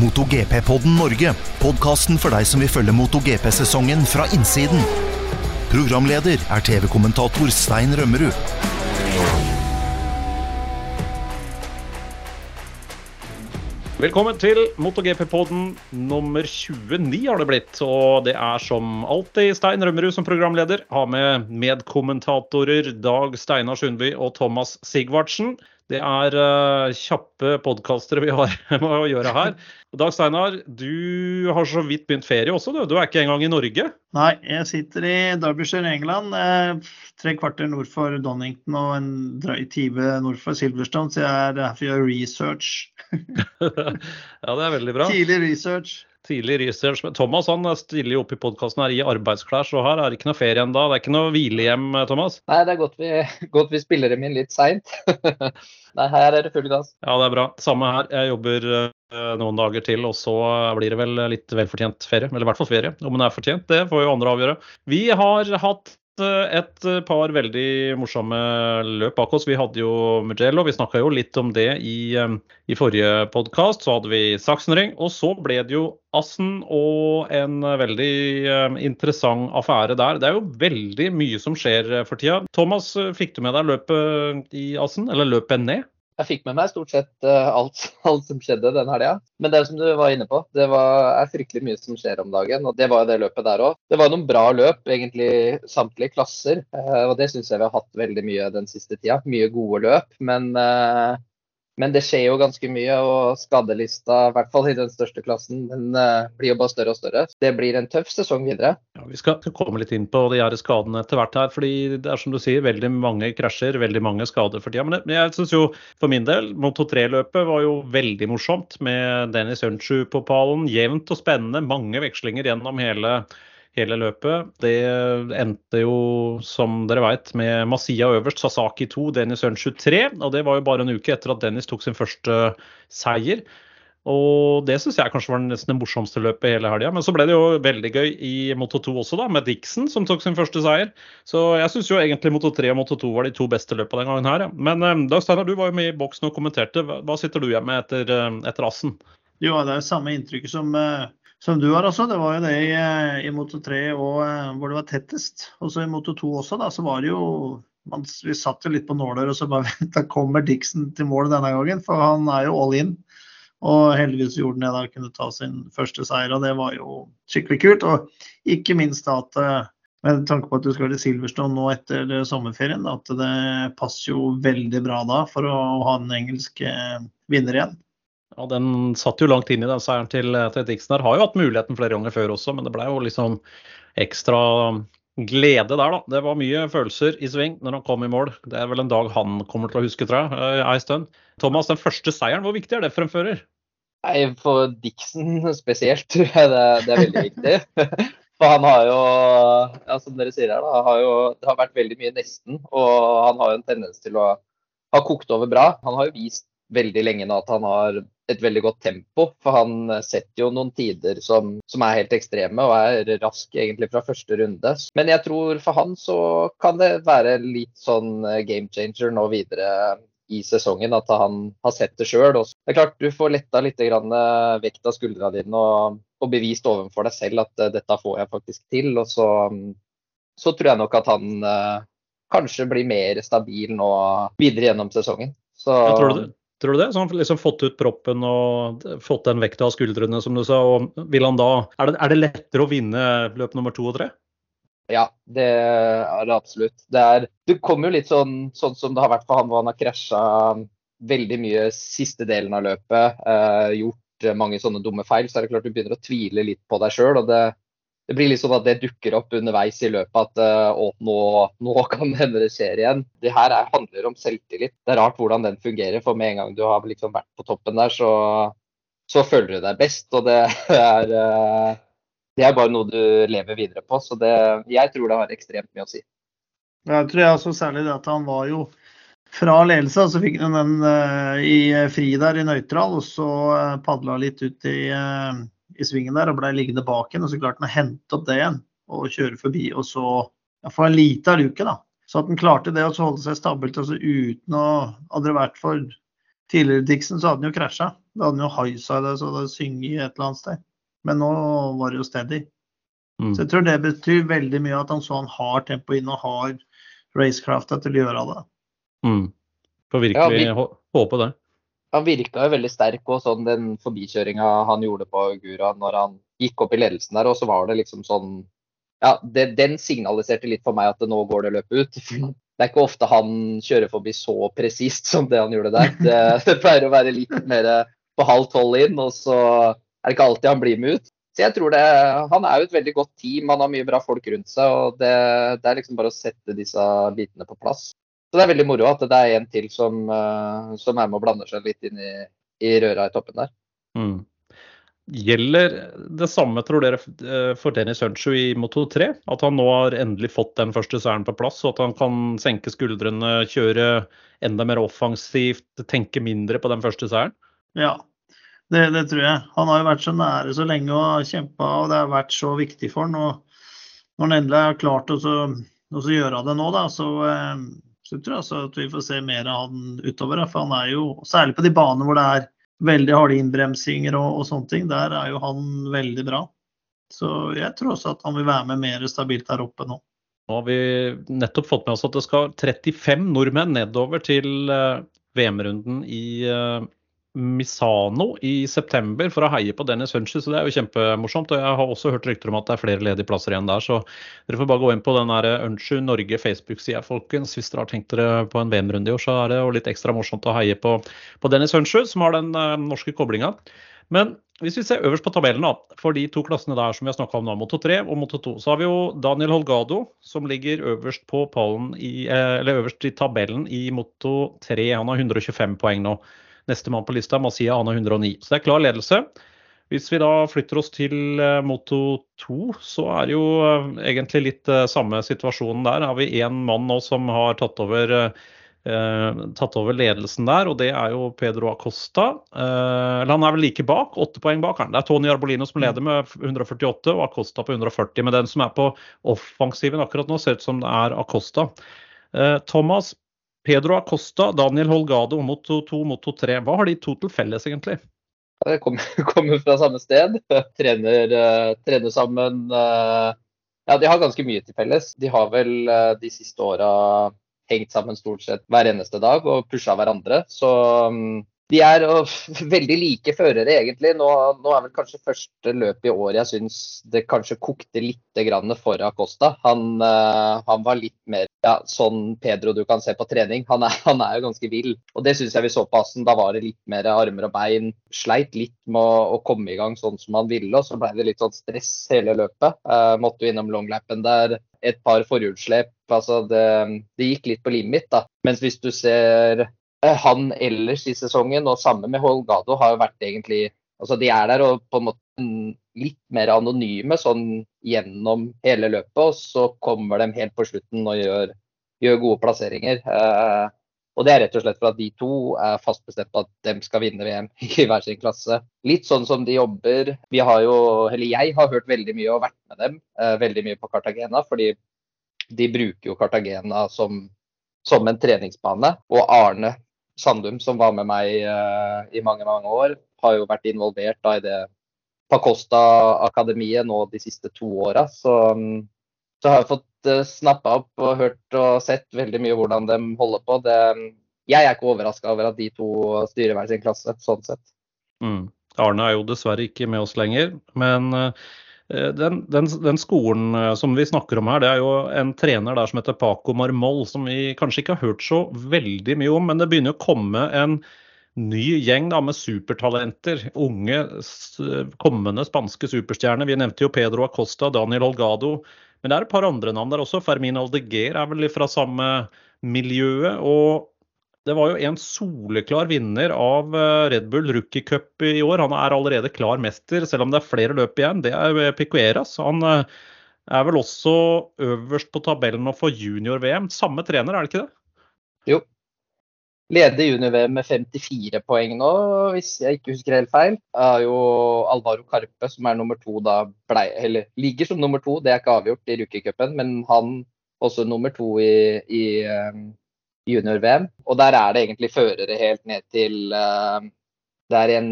MotoGP-podden Norge. Podkasten for deg som vil følge MotoGP-sesongen fra innsiden. Programleder er TV-kommentator Stein Rømmerud. Velkommen til MotoGP-podden nummer 29 har det blitt. Og det er som alltid Stein Rømmerud som programleder. Har med medkommentatorer Dag Steinar Sundby og Thomas Sigvartsen. Det er uh, kjappe podkastere vi har med å gjøre her. Dag Steinar, du har så vidt begynt ferie også, du. Du er ikke engang i Norge? Nei, jeg sitter i Derbyshire, England. Eh, tre kvarter nord for Donington og en drøy time nord for Silverstone, så jeg er her for å gjøre research. ja, det er veldig bra. Tidlig research. Tidlig research. Thomas han stiller jo opp i podkasten her i arbeidsklær, så her er det ikke noe ferie ennå. Det er ikke noe hvilehjem, Thomas? Nei, det er godt vi, godt vi spiller dem inn litt seint. Nei, her er det full gass. Ja, det er bra. Samme her. Jeg jobber uh, noen dager til, og så blir det vel litt velfortjent ferie. Eller i hvert fall ferie. Om den er fortjent, det får jo andre avgjøre. Vi har hatt eh, et par veldig morsomme løp bak oss. Vi hadde jo Mugello, vi snakka jo litt om det i, eh, i forrige podkast. Så hadde vi Sachsenring, og så ble det jo Assen og en veldig interessant affære der. Det er jo veldig mye som skjer for tida. Thomas, fikk du med deg løpet i Assen, eller løpet ned? Jeg fikk med meg stort sett alt, alt som skjedde den helga. Men det som du var inne på, det var, er fryktelig mye som skjer om dagen. Og det var jo det løpet der òg. Det var noen bra løp, egentlig samtlige klasser. Og det syns jeg vi har hatt veldig mye den siste tida. Mye gode løp. Men men det skjer jo ganske mye, og skadelista, i hvert fall i den største klassen, den uh, blir jo bare større og større. Det blir en tøff sesong videre. Ja, vi skal komme litt inn på de her skadene etter hvert her. fordi det er som du sier, veldig mange krasjer, veldig mange skader for tida. Men jeg syns jo for min del, Moto 3-løpet var jo veldig morsomt med Dennis Ønsju på pallen. Jevnt og spennende, mange vekslinger gjennom hele hele løpet. Det endte jo, som dere veit, med Masia øverst, Sasaki 2, Dennis Ønsju 3. Og det var jo bare en uke etter at Dennis tok sin første seier. Og det syns jeg kanskje var nesten det morsomste løpet hele helga. Men så ble det jo veldig gøy i Moto 2 også, da, med Dixon som tok sin første seier. Så jeg syns jo egentlig Moto 3 og Moto 2 var de to beste løpene den gangen her. Ja. Men um, Dag Steinar, du var jo med i boksen og kommenterte. Hva sitter du igjen med etter, etter Assen? Jo, det er jo samme inntrykket som uh som du har også. Det var jo det i, i Moto 3 og, hvor det var tettest. Og så i Moto 2 også, da, så var det jo man, Vi satt jo litt på nåler og så bare venta kommer Dixon til mål denne gangen, for han er jo all in. Og heldigvis gjorde han det da, kunne ta sin første seier, og det var jo skikkelig kult. Og ikke minst da at med tanke på at du skal til Silverstone nå etter sommerferien, at det passer jo veldig bra da for å ha en engelsk vinner igjen. Ja, Den satt jo langt inn i den seieren til, til Dixon. her. Har jo hatt muligheten flere ganger før også, men det ble jo liksom ekstra glede der, da. Det var mye følelser i sving når han kom i mål. Det er vel en dag han kommer til å huske, tror jeg, eh, ei stund. Thomas, den første seieren, hvor viktig er det for en fører? Nei, For Dixon spesielt tror jeg det, det er veldig viktig. For han har jo, ja, som dere sier her, da, har jo, det har vært veldig mye nesten. Og han har jo en tendens til å ha kokt over bra. Han har jo vist veldig lenge nå at han har et veldig godt tempo. For han setter jo noen tider som, som, er helt ekstreme og er rask egentlig fra første runde. Men jeg tror for han så kan det være litt sånn eh, game changer nå videre i sesongen at han har sett det sjøl. Det er klart du får letta litt eh, vekt av skuldrene dine og, og, bevist overfor deg selv at uh, dette får jeg faktisk til. Og så, så tror jeg nok at han kanskje blir mer stabil nå videre gjennom sesongen. Så, tror du? Tror du det? Så han har liksom fått ut proppen og fått den vekta av skuldrene, som du sa. og vil han da, Er det, er det lettere å vinne løp nummer to og tre? Ja, det er det absolutt. Det, er, det kommer jo litt sånn, sånn, som det har vært for han hvor han har krasja veldig mye siste delen av løpet. Eh, gjort mange sånne dumme feil. Så er det klart du begynner å tvile litt på deg sjøl. Og det, det blir litt sånn at det dukker opp underveis i løpet at eh, å, nå, nå kan det hende det skjer igjen. Det her er, handler om selvtillit. Det er rart hvordan den fungerer. For med en gang du har liksom vært på toppen der, så, så føler du deg best. Og det er, eh, det er bare noe du lever videre på. Så det, jeg tror det har ekstremt mye å si. Jeg tror jeg også særlig det at han var jo fra ledelse, så fikk han den uh, i fri der i nøytral, og så padla litt ut i i svingen der og ble liggende bak igjen. Og så klarte han å hente opp det igjen og kjøre forbi. Og så ja, få en lita luke, da. Så at han klarte det å holde seg stabilt altså uten å Hadde det vært for tidligere Dixon, så hadde han jo krasja. Da hadde han jo haisa det, så det synger et eller annet sted. Men nå var det jo steady. Mm. Så jeg tror det betyr veldig mye at han så han har tempo inn og har racecrafta til å gjøre det. Mm. Får Ja, virkelig vi- hå- håpe det. Han virka jo veldig sterk og sånn den forbikjøringa han gjorde på Gura når han gikk opp i ledelsen der, og så var det liksom sånn Ja, det, den signaliserte litt for meg at nå går det løpet ut. Det er ikke ofte han kjører forbi så presist som det han gjorde der. Det, det pleier å være litt mer på halv tolv inn, og så er det ikke alltid han blir med ut. Så jeg tror det, Han er jo et veldig godt team, han har mye bra folk rundt seg. og Det, det er liksom bare å sette disse bitene på plass. Så det er veldig moro at det er en til som, eh, som er med og blander seg litt inn i, i røra i toppen der. Mm. Gjelder det samme, tror dere, eh, for Dennis Huncho i Moto 3? At han nå har endelig fått den første seieren på plass, og at han kan senke skuldrene, kjøre enda mer offensivt, tenke mindre på den første seieren? Ja, det, det tror jeg. Han har jo vært så nære så lenge og kjempa, og det har vært så viktig for han. Og når han endelig har klart å så, å så gjøre det nå, da, så, så tror altså at vi får se mer av han utover. For han er jo, særlig på de banene hvor det er veldig harde innbremsinger og, og sånne ting, der er jo han veldig bra. Så jeg tror også at han vil være med mer stabilt der oppe nå. Nå har vi nettopp fått med oss at det skal 35 nordmenn nedover til eh, VM-runden i eh, Misano i september for å heie på Dennis Hunches. det er jo kjempemorsomt. Og jeg har også hørt rykter om at det er flere ledige plasser igjen der, så dere får bare gå inn på den der Hunchu Norge Facebook-sida, folkens. Hvis dere har tenkt dere på en VM-runde i år, så er det jo litt ekstra morsomt å heie på, på Dennis Hunchu, som har den uh, norske koblinga. Men hvis vi ser øverst på tabellen, da, for de to klassene der som vi har snakka om nå, Moto 3 og Moto 2, så har vi jo Daniel Holgado som ligger øverst på pallen i, eh, øverst i tabellen i Moto 3. Han har 125 poeng nå. Nestemann på lista, Masia, Ana 109. Så det er klar ledelse. Hvis vi da flytter oss til eh, Moto 2, så er det jo eh, egentlig litt eh, samme situasjonen der. Har vi én mann nå som har tatt over eh, tatt over ledelsen der, og det er jo Pedro Acosta. Eh, han er vel like bak, åtte poeng bak. Det er Tony Arbolino som leder med 148, og Acosta på 140. Men den som er på offensiven akkurat nå, ser ut som det er Acosta. Eh, Thomas, Pedro Acosta, Daniel Holgado, Moto 2, Moto 3. Hva har de to til felles, egentlig? De kommer, kommer fra samme sted. Trener, eh, trener sammen. eh, ja, de har ganske mye til felles. De har vel eh, de siste åra hengt sammen stort sett hver eneste dag og pusha hverandre. Så mm, de er veldig like førere, egentlig. Nå, nå er vel kanskje første løp i år jeg syns det kanskje kokte litt for Acosta. Han, eh, han var litt mer ja, sånn Pedro du kan se på trening. Han er, han er jo ganske vill. Og det syns jeg vi så på Assen. Da var det litt mer armer og bein. Sleit litt med å, å komme i gang sånn som han ville, og så ble det litt sånn stress hele løpet. Uh, måtte jo innom longlappen der. Et par forhjulslep. Altså det, det gikk litt på limit, da. Mens hvis du ser han ellers i sesongen, og sammen med Holgado, har jo vært egentlig Altså de er der og på en måte litt mer anonyme sånn gjennom hele løpet, og så kommer de helt på slutten og gjør, gjør gode plasseringer. Eh, og det er rett og slett for at de to er fast bestemt på at de skal vinne VM i hver sin klasse. Litt sånn som de jobber. Vi har jo, eller jeg har hørt veldig mye og vært med dem eh, veldig mye på Cartagena, fordi de bruker jo Cartagena som, som en treningsbane. Og Arne Sandum, som var med meg eh, i mange, mange år, har jo vært involvert da i det Pacosta-akademiet nå de siste to åra. Så, mm, så har jeg fått uh, snappa opp og hørt og sett veldig mye hvordan de holder på. Det, jeg er ikke overraska over at de to styrer hver sin klasse, sånn sett. Mm. Arne er jo dessverre ikke med oss lenger, men eh, den, den, den, skolen eh, som vi snakker om her, det er jo en trener der som heter Paco Marmol, som vi kanskje ikke har hørt så veldig mye om. Men det begynner å komme en ny gjeng da, med supertalenter. Unge, kommende spanske superstjerner. Vi nevnte jo Pedro Acosta, Daniel Holgado. Men det er et par andre navn der også. Fermin Aldeguer er vel fra samme miljøet. og det var jo en soleklar vinner av Red Bull Rookie Cup i år. Han er allerede klar mester, selv om det er flere løp igjen. Det er Picueras. Han er vel også øverst på tabellen nå for junior-VM. Samme trener, er det ikke det? Jo. Leder junior-VM med 54 poeng nå, hvis jeg ikke husker helt feil. er jo Alvaro Karpe som er nummer to da, blei, eller ligger som nummer to. Det er ikke avgjort i rookie-cupen, men han også nummer to i, i junior-VM. Og der er det egentlig førere helt ned til uh, Det er en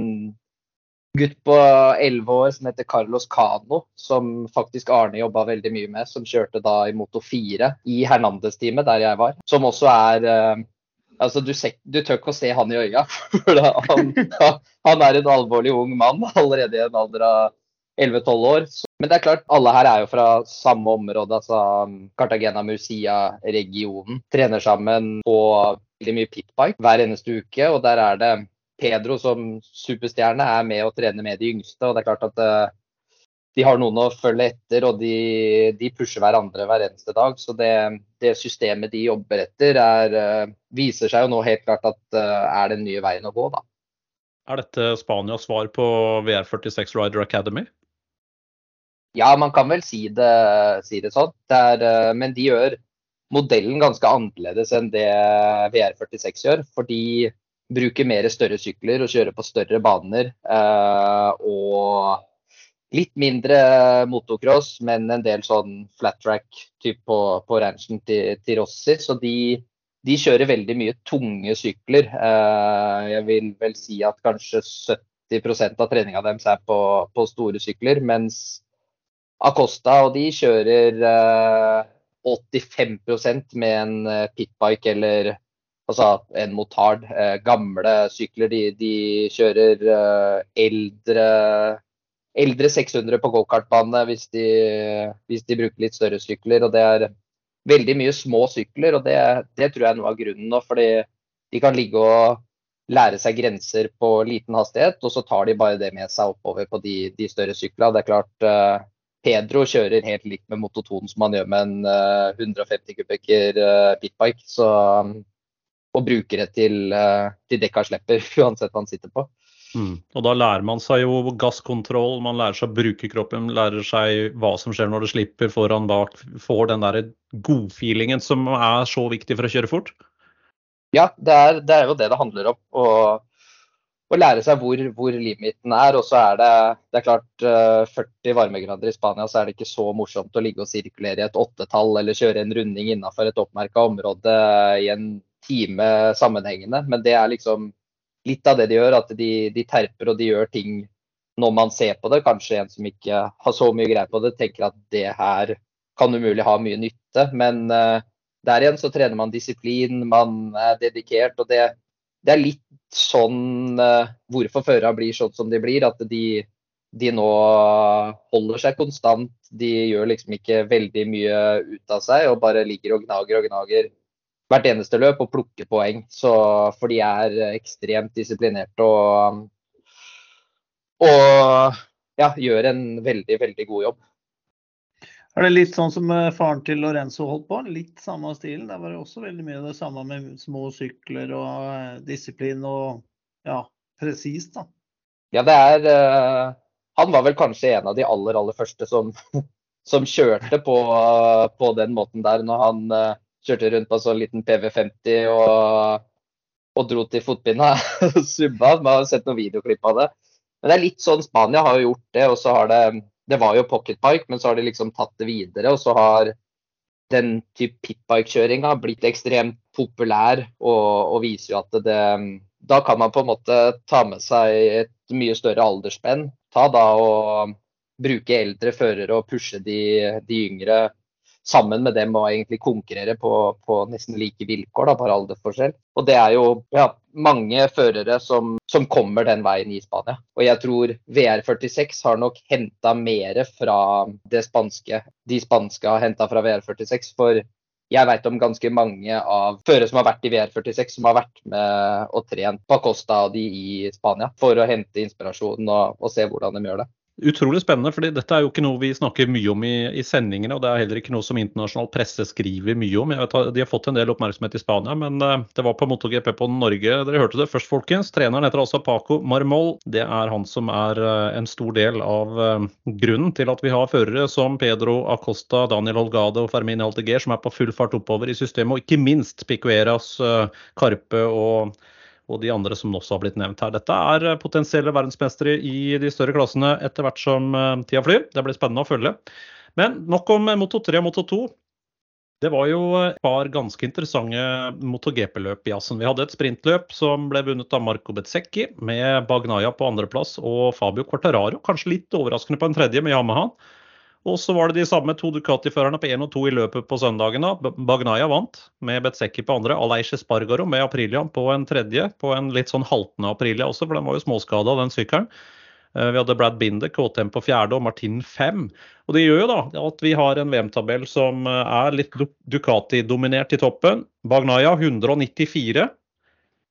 gutt på 11 år som heter Carlos Cano, som faktisk Arne jobba veldig mye med, som kjørte da i Moto 4 i Hernandez-teamet, der jeg var. Som også er uh, Altså, du, du tør ikke å se han i øya. For han, han er en alvorlig ung mann allerede i en alder av 11-12 år. Men det er klart, alle her er jo fra samme område, altså Cartagena Murcia-regionen. Trener sammen på veldig mye pitbike hver eneste uke. Og der er det Pedro som superstjerne er med og trener med de yngste. og det er klart at uh, de har noen å følge etter, og de, de pusher hverandre hver eneste dag. Så det, det systemet de jobber etter, er, uh, viser seg jo nå helt klart at uh, er den nye veien å gå. da. Er dette Spanias svar på VR46 Rider Academy? Ja, man kan vel si det, si det sånn. Det er, men de gjør modellen ganske annerledes enn det VR46 gjør. For de bruker mer større sykler og kjører på større baner. Eh, og litt mindre motocross, men en del sånn flat track på, på ranchen til, til, Rossi. Så de, de, kjører veldig mye tunge sykler. Eh, jeg vil vel si at kanskje 70% av treninga deres er på, på, store sykler. Mens Acosta og de kjører eh, 85% med en eh, pitbike eller altså en motard. Eh, gamle sykler. De, de kjører eh, eldre, eldre 600 på gokartbane hvis, de, hvis de bruker litt større sykler. og det er veldig mye små sykler, og det, det tror jeg er noe av grunnen nå. fordi de kan ligge og lære seg grenser på liten hastighet, og så tar de bare det med seg oppover på de, de større syklene. Det er klart Pedro kjører helt likt med mototonen som han gjør med en uh, 150 kubikker uh, pitbike. Så um, og bruker det til, uh, til dekka slipper, uansett hva han sitter på. Mm. Og da lærer man seg jo gasskontroll, man lærer seg å bruke kroppen, lærer seg hva som skjer når det slipper foran bak, får den der godfeelingen som er så viktig for å kjøre fort? Ja, det er, det er jo det det handler om. Å, å lære seg hvor, hvor, limiten er. Og så er det, det er klart 40 eh, varmegrader i Spania, så er det ikke så morsomt å ligge og sirkulere i et åttetall eller kjøre en runding innafor et oppmerka område i en time sammenhengende. Men det er liksom litt av det de gjør, at de, de, terper og de gjør ting når man ser på det. Kanskje en som ikke har så mye greie på det, tenker at det her kan umulig ha mye nytte. Men uh, der igjen så trener man disiplin, man er dedikert. Og det, det er litt sånn uh, hvorfor førerne blir sånn som de blir. At de, de nå holder seg konstant. De gjør liksom ikke veldig mye ut av seg og bare ligger og gnager og gnager hvert eneste løp og plukker poeng. Så, for de er ekstremt disiplinerte og, og ja, gjør en veldig, veldig god jobb. Er det litt sånn som eh, faren til Lorenzo holdt på? Litt samme stilen? Der var det også veldig mye det samme med små sykler og eh, disiplin og ja, presist, da. Ja, det er uh, Han var vel kanskje en av de aller, aller første som, som kjørte på, på den måten der når han uh, Kjørte rundt på en sånn liten PV50 og, og dro til fotbinda. Subba. Man har sett noen videoklipp av det. Men det er litt sånn Spania har jo gjort det. og så har Det det var jo pocketbike, men så har de liksom tatt det videre. Og så har den type pitbike-kjøringa blitt ekstremt populær og, og, viser jo at det Da kan man på en måte ta med seg et mye større aldersspenn. Ta da og bruke eldre førere og pushe de, de yngre sammen med dem og egentlig konkurrere på, på nesten like vilkår, da, bare aldersforskjell. Og det er jo ja, mange førere som, som, kommer den veien i Spania. Og jeg tror VR46 har nok henta mer fra det spanske. De spanske har henta fra VR46. For jeg vet om ganske mange av førere som har vært i VR46, som har vært med og trent på Costa og de i Spania for å hente inspirasjon og, og se hvordan de gjør det. Utrolig spennende, fordi dette er jo ikke noe vi snakker mye om i, i, sendingene. Og det er heller ikke noe som internasjonal presse skriver mye om. Vet, de har fått en del oppmerksomhet i Spania, men uh, det var på MotoGP på Norge. Dere hørte det først, folkens. Treneren heter altså Paco Marmol. Det er han som er uh, en stor del av uh, grunnen til at vi har førere som Pedro Acosta, Daniel Holgade og Fermin Alteger, som er på full fart oppover i systemet. Og ikke minst Picueras, Karpe og og de andre som også har blitt nevnt her. Dette er eh, potensielle verdensmestere i de større klassene etter hvert som eh, tida flyr. Det blir spennende å følge. Men nok om Moto 3 og Moto 2. Det var jo et par ganske interessante MotoGP-løp i Assen. Vi hadde et sprintløp som ble vunnet av Marco Bezzecchi med Bagnaya på andreplass og Fabio Quartararo, kanskje litt overraskende på en tredje med Yamaha. Og så var det de samme to Ducati-førerne på 1 og 2 i løpet på søndagen. da. Bagnaya vant med Betsecki på andre. Aleiche Spargaro med Aprilia på en tredje, på en litt sånn haltende Aprilia også, for den var jo småskada, den sykkelen. Eh, vi hadde Brad Binder, KTM på fjerde og Martin fem. Og Det gjør jo da at vi har en VM-tabell som eh, er litt Ducati-dominert i toppen. Bagnaya 194,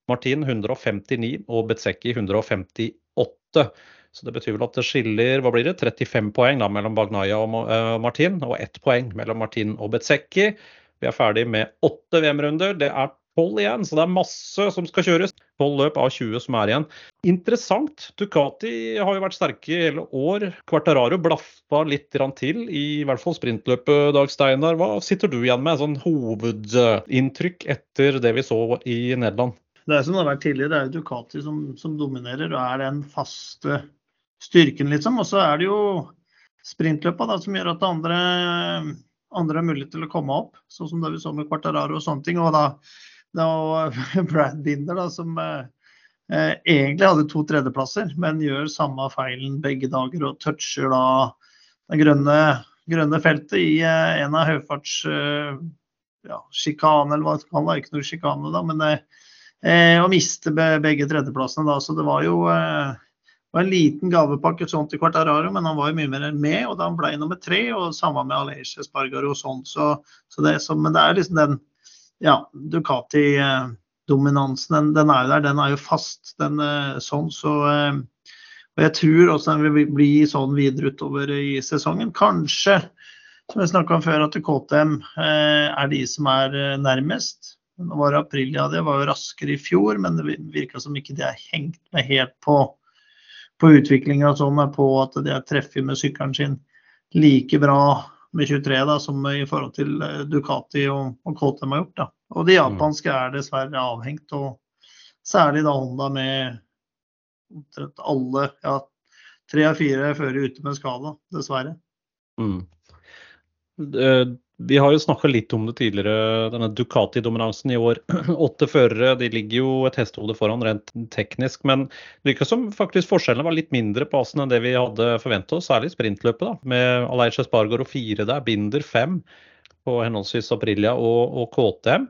Martin 159 og Betsecki 158. Så Det betyr vel at det skiller hva blir det, 35 poeng da, mellom Bagnaya og eh, Martin, og ett poeng mellom Martin og Bezzecchi. Vi er ferdig med åtte VM-runder. Det er tolv igjen, så det er masse som skal kjøres. Tolv løp av 20 som er igjen. Interessant. Ducati har jo vært sterke hele år. Quartararo blaffa litt til, i hvert fall sprintløpet, Dag Steinar. Hva sitter du igjen med sånn hovedinntrykk etter det vi så i Nederland? Det er som det har vært tidligere, det er jo Ducati som, som dominerer og er den faste styrken, liksom. Og så er det jo sprintløpa som gjør at andre, andre har mulighet til å komme opp, sånn som det vi så med Quartararo og sånne ting. Og da var Brad Binder da, som eh, eh, egentlig hadde to tredjeplasser, men gjør samme feilen begge dager og toucher da det grønne, grønne feltet i eh, en av høyfarts... Eh, ja, sjikane, eller hva det kan være. Ikke noe sjikane, da, men det, eh, å miste begge tredjeplassene da. Så det var jo eh, var en liten gavepakke sånn til Quartararo, men han var jo mye mer med. Og da han ble nummer tre, og samme med Alesje Spargaro og sånn. Så, så det, så, men det er liksom den ja, Ducati-dominansen, den, den, er jo der. Den er jo fast, den eh, sånn. Så eh, og jeg tror også den vil bli sånn videre utover i sesongen. Kanskje, som jeg snakka om før, at KTM eh, er de som er nærmest. Nå var det Aprilia, det var jo raskere i fjor, men det virka som ikke de har hengt med helt på, på utviklinga sånn, på at de har treffet med sykkelen sin like bra med 23 da, som i forhold til eh, Ducati og, og KTM har gjort. Da. Og de japanske er dessverre avhengt, og særlig da Honda med omtrent alle, ja, tre av fire fører ute med skada, dessverre. Mm. Vi har jo snakka litt om det tidligere, denne Ducati-dominansen i år. Åtte førere de ligger jo et hestehode foran rent teknisk, men det virker som faktisk forskjellene var litt mindre på Asen enn det vi hadde forventa oss, særlig sprintløpet. da, Med Aleiche Spargaard og fire der, Binder fem på henholdsvis Aprilia og, og KTM.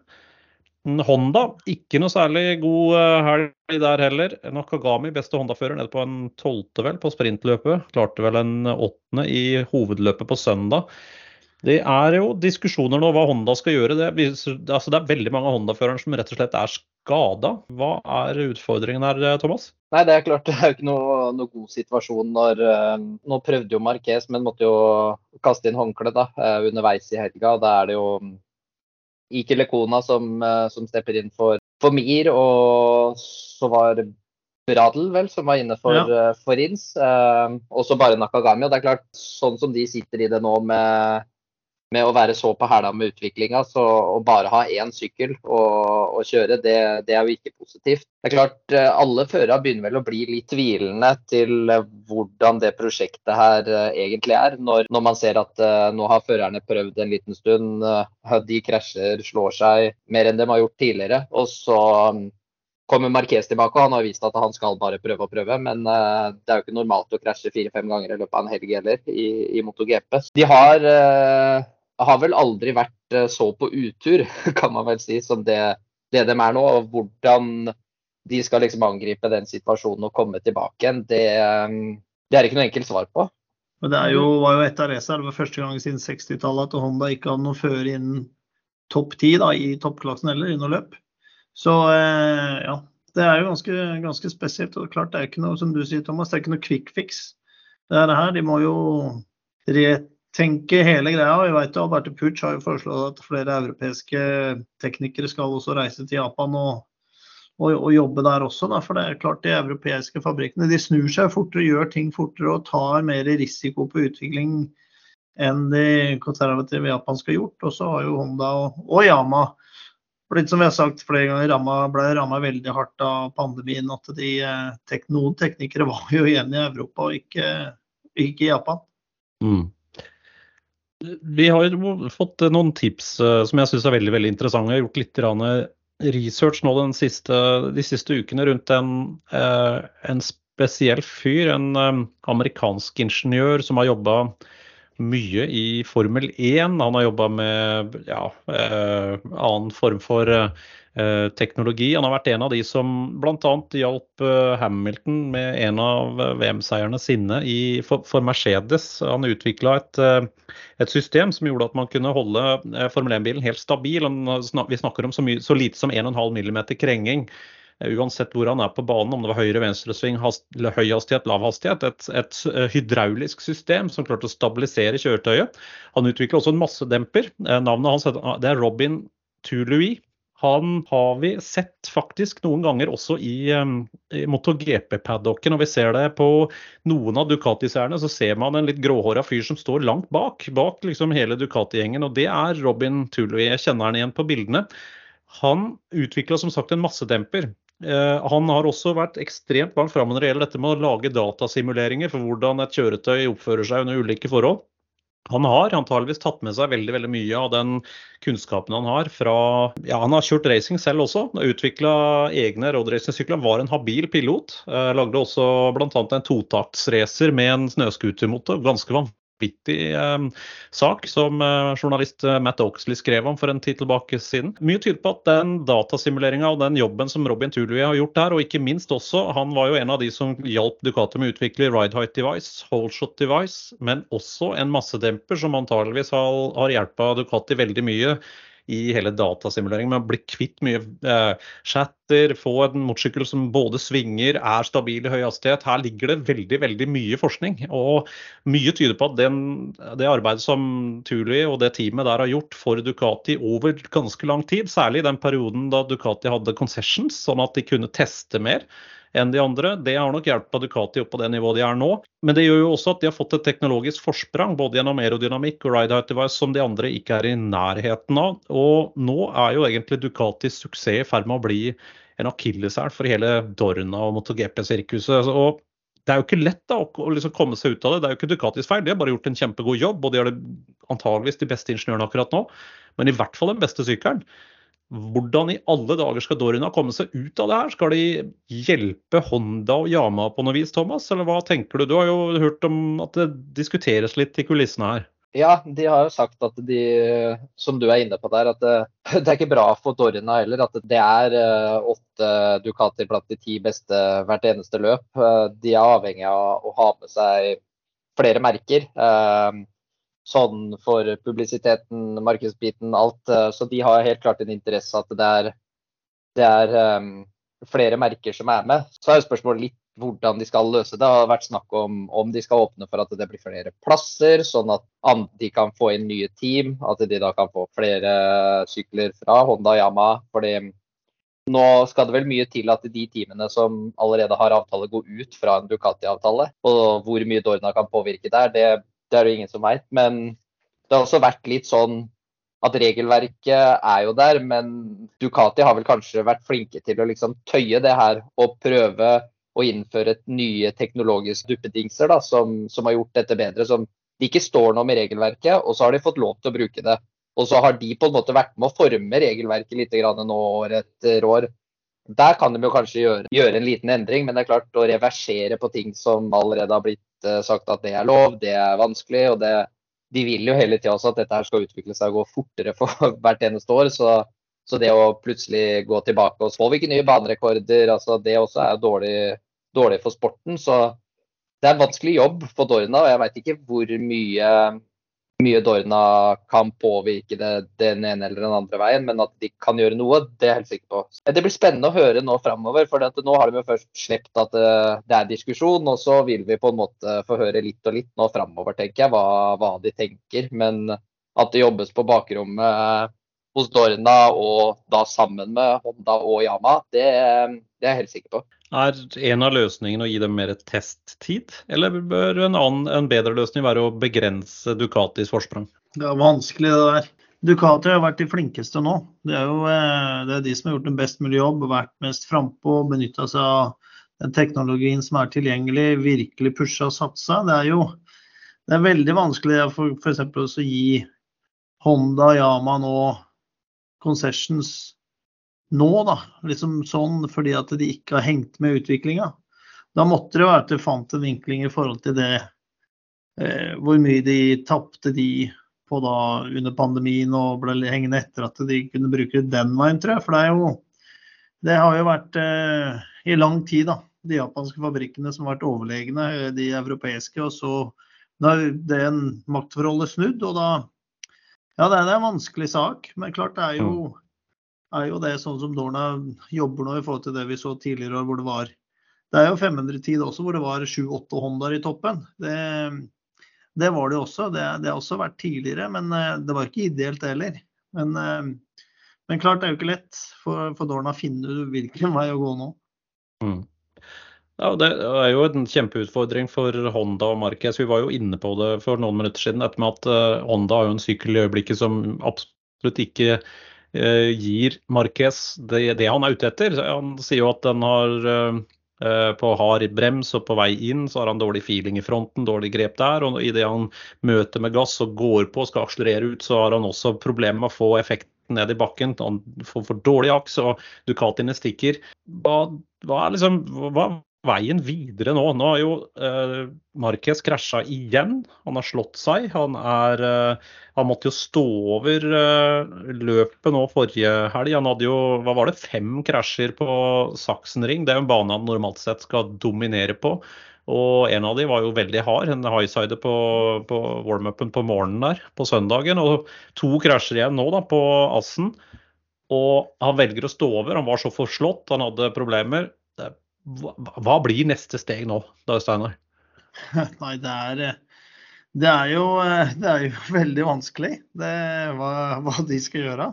Honda, ikke noe særlig god eh, helg der heller. Nakagami, beste Honda-fører, nede på en tolvte vel på sprintløpet. Klarte vel en åttende i hovedløpet på søndag. Det er jo diskusjoner nå hva Honda skal gjøre. Det, altså det er veldig mange Honda-førere som rett og slett er skada. Hva er utfordringen her, Thomas? Nei, Det er klart det er jo ikke noe, noe god situasjon når uh, Nå prøvde jo Marquez, men måtte jo kaste inn håndkle da, uh, underveis i helga. Da er det jo Ike Lekona som, som stepper inn for, for, Mir, og så var Bradel vel, som var inne for, ja. for Rins. og så bare Nakagami. Og det er klart, sånn som de sitter i det nå med med å være så på hæla med utviklinga, så å bare ha én sykkel å kjøre, det, det, er jo ikke positivt. Det er klart, eh, Alle førere begynner vel å bli litt tvilende til eh, hvordan det prosjektet her eh, egentlig er, når, når man ser at nå har førerne prøvd en liten stund, de krasjer, slår seg mer enn de har gjort tidligere. og så um, kommer Marquez tilbake, og han har vist at han skal bare prøve og prøve. Men det er jo ikke normalt å krasje fire-fem ganger i løpet av en helg heller i, i MotoGP. De har har vel aldri vært eh, så på utur, kan man vel si, som det, det de er nå. Og hvordan de skal liksom angripe den situasjonen og komme tilbake igjen, det, eh, det er ikke noe enkelt svar på. Men Det jo, var jo et av racene. Det var første gang siden 60-tallet at Honda ikke hadde noe før innen topp ti i toppklassen heller, i noe løp. Så eh, ja, det er jo ganske, ganske, spesielt. og klart Det er ikke noe som du sier, Thomas, det er ikke noe quick fix. Det er Det her, De må jo rett tenke hele greia. Vi vet Alberte Puch har jo foreslått at flere europeiske teknikere skal også reise til Japan og, og, og jobbe der også. Da. For det er klart de europeiske fabrikkene de snur seg fortere, gjør ting fortere og tar mer risiko på utvikling enn de konservative japanske har gjort. Og så har jo Honda og, og Yama blitt som vi har sagt flere ganger, ble ramma veldig hardt av pandemien. At de, eh, noen teknikere var jo igjen i Europa og ikke, ikke i Japan. Mm. Vi har jo fått noen tips som jeg syns er veldig veldig interessante. Jeg har gjort litt research nå siste, de siste ukene rundt en, en spesiell fyr. En amerikansk ingeniør som har jobba mye i Formel 1. Han har jobba med ja, annen form for Eh, teknologi. Han har vært en av de som bl.a. hjalp eh, Hamilton med en av eh, VM-seierne sine i, for, for, Mercedes. Han utvikla et, et, system som gjorde at man kunne holde Formel 1-bilen helt stabil. Vi snakker om så, mye, så lite som 1,5 mm krenging. Uansett hvor han er på banen, om det var høyre, venstre sving, høy hastighet, lav hastighet. Et, et, hydraulisk system som klarte å stabilisere kjøretøyet. Han utvikler også en massedemper. Navnet hans det er Robin Toulouis. Han har vi sett faktisk noen ganger også i, i MotoGP-paddocken. Og vi ser det på noen av Ducati-seerne, så ser man en litt gråhåra fyr som står langt bak. Bak liksom hele Ducati-gjengen. Og det er Robin Tulloy. Jeg kjenner han igjen på bildene. Han utvikla som sagt en massedemper. Uh, han har også vært ekstremt varmt framme når det gjelder dette med å lage datasimuleringer for hvordan et kjøretøy oppfører seg under ulike forhold. Han har antageligvis tatt med seg veldig veldig mye av den kunnskapen han har fra ja, Han har kjørt racing selv også. Utvikla egne roadracingsykler. Var en habil pilot. Eh, lagde også bl.a. en totaktsracer med en snøscootermotor. Ganske vanvittig eh, sak som eh, journalist eh, Matt Oxley skrev om for en tid tilbake siden. Mye tyder på at den datasimuleringa og den jobben som Robin Tulvi har gjort der, og ikke minst også, han var jo en av de som hjalp Ducati med å utvikle ride height device, holeshot device, men også en massedemper som antageligvis har, har hjulpet Ducati veldig mye i hele datasimuleringen. med å bli kvitt mye eh, chatter, få en motorsykkel som både svinger, er stabil i høy hastighet. Her ligger det veldig veldig mye forskning. Og mye tyder på at den, det arbeidet som Tuli og det teamet der har gjort for Ducati over ganske lang tid, særlig i den perioden da Ducati hadde concessions, sånn at de kunne teste mer enn de andre. Det har nok hjulpet Ducati opp på det nivået de er nå. Men det gjør jo også at de har fått et teknologisk forsprang både gjennom aerodynamikk og ride height device som de andre ikke er i nærheten av. Og nå er jo egentlig Ducatis suksess i ferd med å bli en akilleshæl for hele Dorna og MotoGP-sirkuset. Og det er jo ikke lett da, å liksom komme seg ut av det. Det er jo ikke Ducatis feil. De har bare gjort en kjempegod jobb, og de er det antageligvis de beste ingeniørene akkurat nå. Men i hvert fall den beste sykkelen. Hvordan i alle dager skal Dorina komme seg ut av det her? Skal de hjelpe Honda og Yama på noe vis, Thomas? Eller hva tenker du? Du har jo hørt om at det diskuteres litt i kulissene her. Ja, de har jo sagt at de, som du er inne på der, at det, det er ikke bra for Dorina heller. At det er uh, åtte Ducati blant de ti beste hvert eneste løp. Uh, de er avhengig av å ha med seg flere merker. Sånn for publisiteten, markedsbiten, alt. Eh, så de har helt klart en interesse at det er, det er um, flere merker som er med. Så er spørsmålet litt hvordan de skal løse det. Det har vært snakk om om de skal åpne for at det blir flere plasser, sånn at de kan få inn nye team. At de da kan få flere sykler fra Honda og Yama. fordi nå skal det vel mye til at de teamene som allerede har avtale, går ut fra en Ducati-avtale. Og hvor mye Dorna kan påvirke der, det det er det ingen som veit. Men det har også vært litt sånn at regelverket er jo der, men Ducati har vel kanskje vært flinke til å liksom tøye det her og prøve å innføre et nye teknologiske duppedingser da, som, som, har gjort dette bedre. Som det ikke står noe om i regelverket, og så har de fått lov til å bruke det. Og så har de på en måte vært med å forme regelverket litt nå år etter år. Der kan de jo kanskje gjøre, gjøre, en liten endring, men det er klart å reversere på ting som allerede har blitt uh, sagt at det er lov, det er vanskelig. og det, De vil jo hele tida også at dette her skal utvikle seg og gå fortere for hvert eneste år. Så, så, det å plutselig gå tilbake og så får vi ikke nye banerekorder, altså det også er dårlig, dårlig for sporten. Så det er en vanskelig jobb for Dorna, og jeg veit ikke hvor mye mye Dorna kan påvirke det den ene eller den andre veien, men at de kan gjøre noe, det er jeg helt sikker på. Det blir spennende å høre nå framover, for nå har de jo først sluppet at eh, det er diskusjon, og så vil vi på en måte få høre litt og litt nå framover, tenker jeg, hva, hva, de tenker. Men at det jobbes på bakrommet eh, hos Dorna og da sammen med Honda og Yama, det, det er jeg helt sikker på. Er en av løsningene å gi dem mer testtid, eller bør en, annen, en bedre løsning være å begrense Ducatis forsprang? Det er vanskelig det der. Ducati har vært de flinkeste nå. Det er jo eh, det er de som har gjort en best mulig jobb, vært mest frampå, benytta seg av den teknologien som er tilgjengelig, virkelig pusha og satsa. Det er jo det er veldig vanskelig for f.eks. å gi Honda, Yama nå concessions nå, da. Liksom sånn fordi at de ikke har hengt med utviklinga. Da måtte det være at de fant en vinkling i forhold til det eh, hvor mye de tapte de på da under pandemien og ble hengende etter at de kunne bruke det den veien, tror jeg. For det er jo Det har jo vært eh, i lang tid, da. De japanske fabrikkene som har vært overlegne, eh, de europeiske. Og så da er det en maktforholdet snudd, og da Ja, det er en vanskelig sak, men klart det er jo, er jo det sånn som Dorna jobber nå i forhold til det vi så tidligere hvor det var Det er jo 500-tid også hvor det var 7-8 Hondaer i toppen. Det, det var det også. Det, det, har også vært tidligere, men eh, det var ikke ideelt heller. Men, eh, men klart det er jo ikke lett for, for Dorna å finne hvilken vei å gå nå. Mm. Ja, Det er jo en kjempeutfordring for Honda og Marquez. Vi var jo inne på det for noen minutter siden. Dette med at uh, Honda har jo en sykkel i øyeblikket som absolutt ikke gir Marquez det, det, han er ute etter. Han sier jo at den har uh, på hard brems og på vei inn så har han dårlig feeling i fronten, dårlig grep der. Og idet han møter med gass og går på og skal akselerere ut, så har han også problemer med å få effekten ned i bakken. Han får for dårlig aks, og Ducatiene stikker. Hva, hva, liksom, hva, veien videre nå? Nå har jo eh, Marquez krasja igjen. Han har slått seg. Han, er, eh, han måtte jo stå over eh, løpet nå forrige helg. Han hadde jo hva var det, fem krasjer på Saksenring. Det er jo en bane han normalt sett skal dominere på. Og en av de var jo veldig hard, en highsider på, på warm-upen på morgenen der på søndagen. Og to krasjer igjen nå da på Assen. Og han velger å stå over. Han var så forslått, han hadde problemer. Det er hva, blir neste steg nå, da, Steinar? Nei, det er, det er, jo, det er jo veldig vanskelig det, hva, hva, de skal gjøre.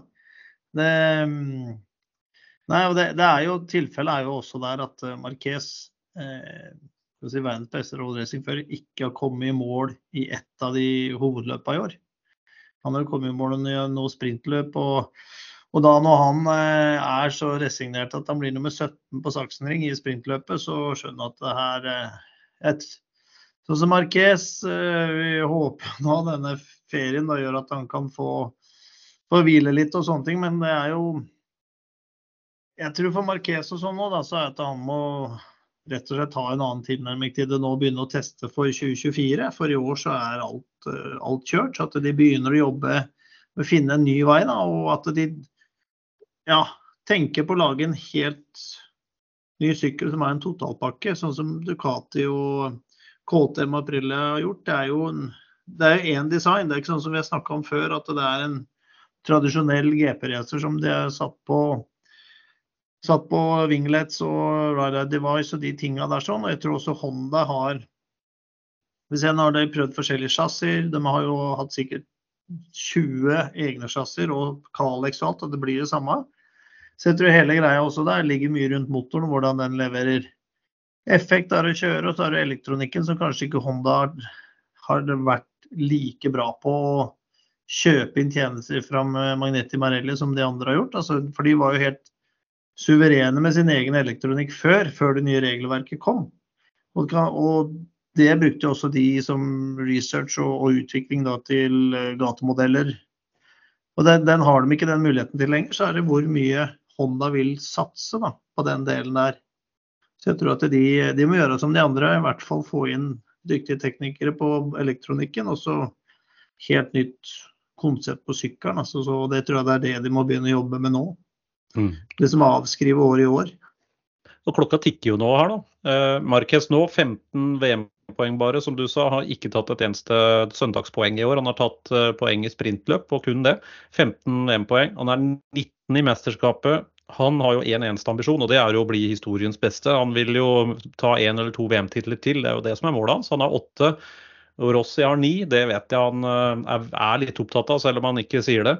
Det, nei, det, det er jo, Tilfellet er jo også der at Marquez, eh, si verdens beste roadracingfører, ikke har kommet i mål i ett av de hovedløpene i år. Han har kommet i mål i noe sprintløp. og og da når han eh, er så resignert at han blir nummer 17 på Saksenring i sprintløpet, så skjønner han at det her eh, et, Sånn som Marquez, eh, vi håper nå denne ferien da gjør at han kan få, få hvile litt og sånne ting, men det er jo Jeg tror for Marquez og sånn nå, da, så er det at han må rett og slett ha en annen tilnærming til det nå, begynne å teste for 2024. For i år så er alt, alt kjørt. Så at de begynner å jobbe med å finne en ny vei. Da, og at de ja, tenker på å lage en helt ny sykkel som er en totalpakke, sånn som Ducati og KTM og Aprilia har gjort. Det er jo en, det er én design. Det er ikke sånn som vi har snakka om før, at det er en tradisjonell GP-racer som de har satt på satt på winglets og rider device og de tinga der sånn. Og jeg tror også Honda har Vi ser nå har de prøvd forskjellige chassiser. De har jo hatt sikkert 20 egne chassiser og Calex og alt, og det blir det samme. Så jeg tror hele greia også der ligger mye rundt motoren, hvordan den leverer effekt av å kjøre. Og så har du elektronikken, som kanskje ikke Honda har vært like bra på å kjøpe inn tjenester fra Magnetti Marelli som de andre har gjort. Altså, for de var jo helt suverene med sin egen elektronikk før, før det nye regelverket kom. Og, og det brukte også de som research og, og utvikling da, til eh, gatemodeller. Og den, den, har de ikke den muligheten til lenger. Så er det hvor mye Honda vil satse da, på den delen der. Så jeg tror at de, de, må gjøre som de andre, i hvert fall få inn dyktige teknikere på elektronikken. Og så helt nytt konsept på sykkelen. Altså, så det tror jeg det er det de må begynne å jobbe med nå. Mm. Liksom avskrive år i år. Og klokka tikker jo nå her, da. Eh, Marquez nå 15 VM poeng bare, som du sa. Har ikke tatt et eneste søndagspoeng i år. Han har tatt uh, poeng i sprintløp, og kun det. 15 VM-poeng. Han er 19 i mesterskapet. Han har jo én en eneste ambisjon, og det er jo å bli historiens beste. Han vil jo ta én eller to VM-titler til, det er jo det som er målet hans. Han har åtte. Rossi har ni, det vet jeg han uh, er litt opptatt av, selv om han ikke sier det.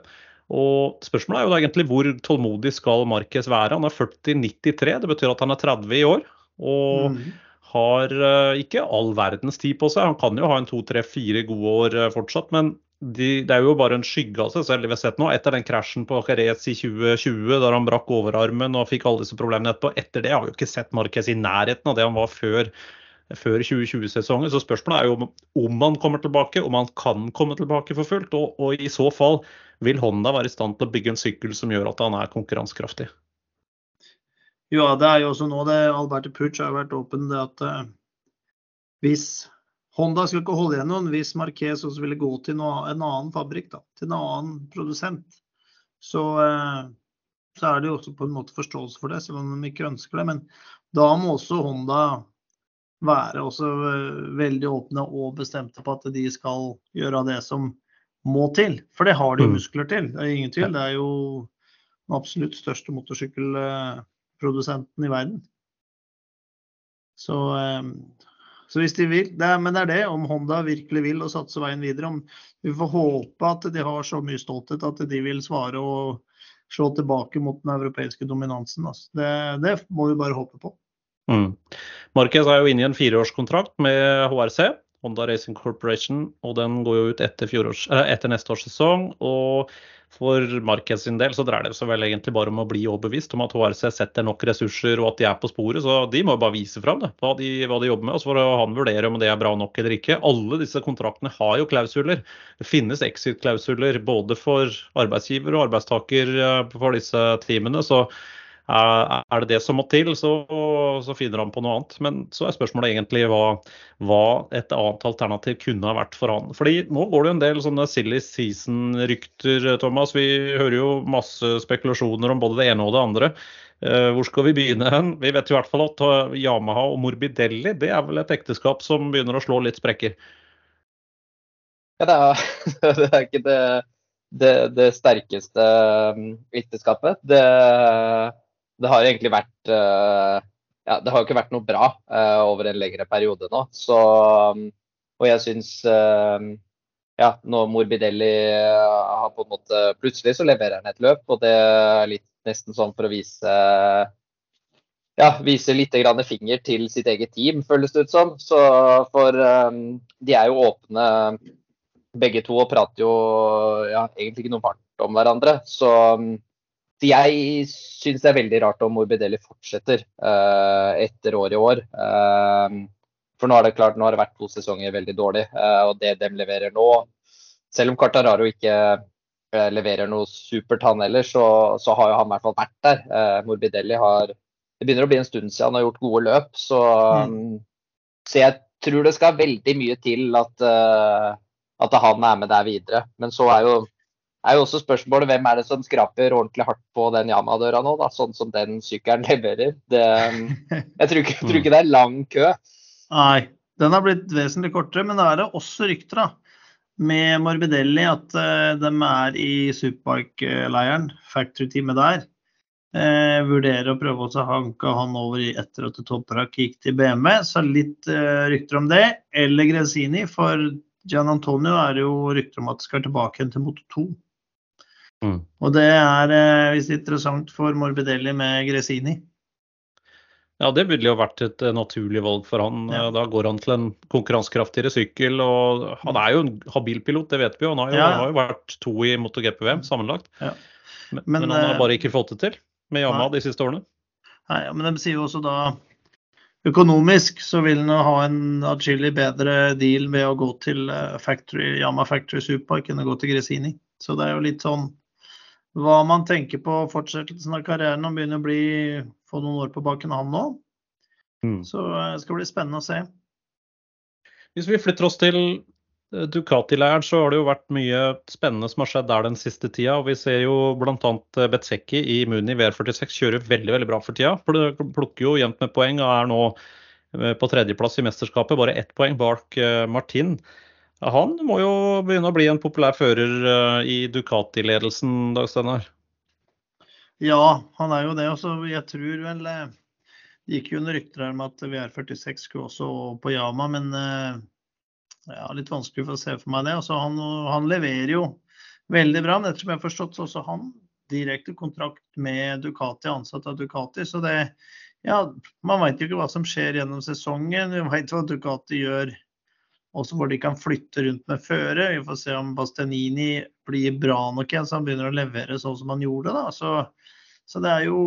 Og Spørsmålet er jo egentlig hvor tålmodig skal Marquez være. Han er 40-93, det betyr at han er 30 i år. Og mm har uh, ikke all verdens tid på seg. Han kan jo ha en to, tre, fire gode år uh, fortsatt, men de, det er jo bare en skygge av seg selv. Vi har sett nå, Etter den krasjen på Jerez i 2020, der han brakk overarmen og fikk alle disse problemene etterpå, etter det har vi jo ikke sett Marquez i nærheten av det han var før før 2020-sesongen. Så spørsmålet er jo om han kommer tilbake, om han kan komme tilbake for fullt. Og, og, i så fall vil Honda være i stand til å bygge en sykkel som gjør at han er konkurransekraftig. Ja, det er jo også nå det Alberte Puch har vært åpen det at uh, hvis Honda skal ikke holde igjen noen, hvis Marquez også ville gå til noe, en annen fabrikk, da, til en annen produsent, så, uh, så er det jo også på en måte forståelse for det, selv om de ikke ønsker det. Men da må også Honda være også eh, veldig åpne og bestemte på at de skal gjøre det som må til. For det har de mm. muskler til, det er ingen tvil. Det er jo den absolutt største motorsykkelprodusenten i verden. Så, eh, så hvis de vil det Men det er det, om Honda virkelig vil og satse veien videre. Om vi får håpe at de har så mye stolthet at de vil svare og slå tilbake mot den europeiske dominansen. Altså. Det, det må vi bare håpe på. Mm. Marquez er jo inne i en fireårskontrakt med HRC, Honda Racing Corporation, og den går jo ut etter, etter neste års sesong. og for Marquez sin del så dreier det seg vel egentlig bare om å bli overbevist om at HRC setter nok ressurser og at de er på sporet. Så de må jo bare vise fram det, hva de, hva de jobber med. Og så får han vurdere om det er bra nok eller ikke. Alle disse kontraktene har jo klausuler. Det finnes exit-klausuler både for arbeidsgiver og arbeidstaker eh, for disse teamene. så er det det som må til, så, så, finner han på noe annet. Men så er spørsmålet egentlig hva, hva, et annet alternativ kunne ha vært for han. Fordi nå går det jo en del sånne silly season-rykter, Thomas. Vi hører jo masse spekulasjoner om både det ene og det andre. Eh, hvor skal vi begynne hen? Vi vet i hvert fall at Yamaha og Morbidelli det er vel et ekteskap som begynner å slå litt sprekker? Ja, det er, det er ikke det, det, det sterkeste um, ekteskapet. Det det har egentlig vært uh, ja, det har jo ikke vært noe bra uh, over en lengre periode nå. Så, um, og jeg syns uh, ja, når Morbidelli har på en måte Plutselig så leverer han et løp, og det er litt nesten sånn for å vise ja, viser litt finger til sitt eget team, føles det ut som. Så for um, de er jo åpne begge to og prater jo ja, egentlig ikke noe varmt om hverandre. Så um, så jeg syns det er veldig rart om Morbidelli fortsetter uh, etter år i år. Uh, for nå er det klart, nå har det vært to sesonger veldig dårlig, uh, og det de leverer nå Selv om Cartararo ikke leverer noe supert, han heller, så, så, har jo han i hvert fall vært der. Morbidelli har Det begynner å bli en stund siden han har gjort gode løp, så, mm. så jeg tror det skal veldig mye til at, at han er med der videre. Men så er jo er jo også spørsmålet hvem er det som skraper ordentlig hardt på den Yama-døra nå, da, sånn som den sykkelen leverer. Det, jeg tror ikke, tror ikke, det er lang kø. Nei, den har blitt vesentlig kortere, men det er det også rykter da, med Morbidelli at uh, de er i Superbike-leiren, factory-teamet der. Eh, vurderer å prøve å hanke han over i etter at Toprak gikk til BMW. Så litt eh, rykter om det. Eller Grezini, for Gian Antonio er jo rykter om at skal tilbake igjen til Moto 2. Mm. Og det er eh, visst interessant for Morbidelli med Gresini. Ja, det ville jo vært et eh, naturlig valg for han. Ja. Da går han til en konkurransekraftigere sykkel. og Han er jo en habil pilot, det vet vi jo. Han har jo, ja. har jo vært to i MotoGP-VM sammenlagt. Ja. Men, men, han har eh, bare ikke fått det til med Yamaha de siste årene. Nei, men de sier jo også da økonomisk så vil han ha en atskillig bedre deal ved å gå til factory, Yamaha Factory Superpark enn å gå til Gresini. Så det er jo litt sånn hva man tenker på fortsettelsen av karrieren. Han begynner å bli, få noen år på baken, han nå. Mm. Så det eh, skal bli spennende å se. Hvis vi flytter oss til eh, Ducati-leiren, så har det jo vært mye spennende som har skjedd der den siste tida. og Vi ser jo bl.a. Betsecki Betseki i Muni VR46 kjører veldig veldig bra for tida. Plukker jo jevnt med poeng og er nå på tredjeplass i mesterskapet, bare ett poeng bak Martin. Han må jo begynne å bli en populær fører eh, i Ducati-ledelsen, Dag Steinar? Ja, han er jo det. Også, jeg tror vel eh, Det gikk jo under rykter her med at VR46 skulle også på Yama, men eh, ja, litt vanskelig for å se for meg det. Altså, han, han leverer jo veldig bra, men ettersom jeg har forstått, så også han direkte kontrakt med Ducati, ansatt av Ducati. Så det Ja, man veit jo ikke hva som skjer gjennom sesongen. Vi veit hva Ducati gjør også hvor de kan flytte rundt med føre. Vi får se om Bastianini blir bra nok igjen, så han begynner å levere sånn som han gjorde. da. Så, så det er jo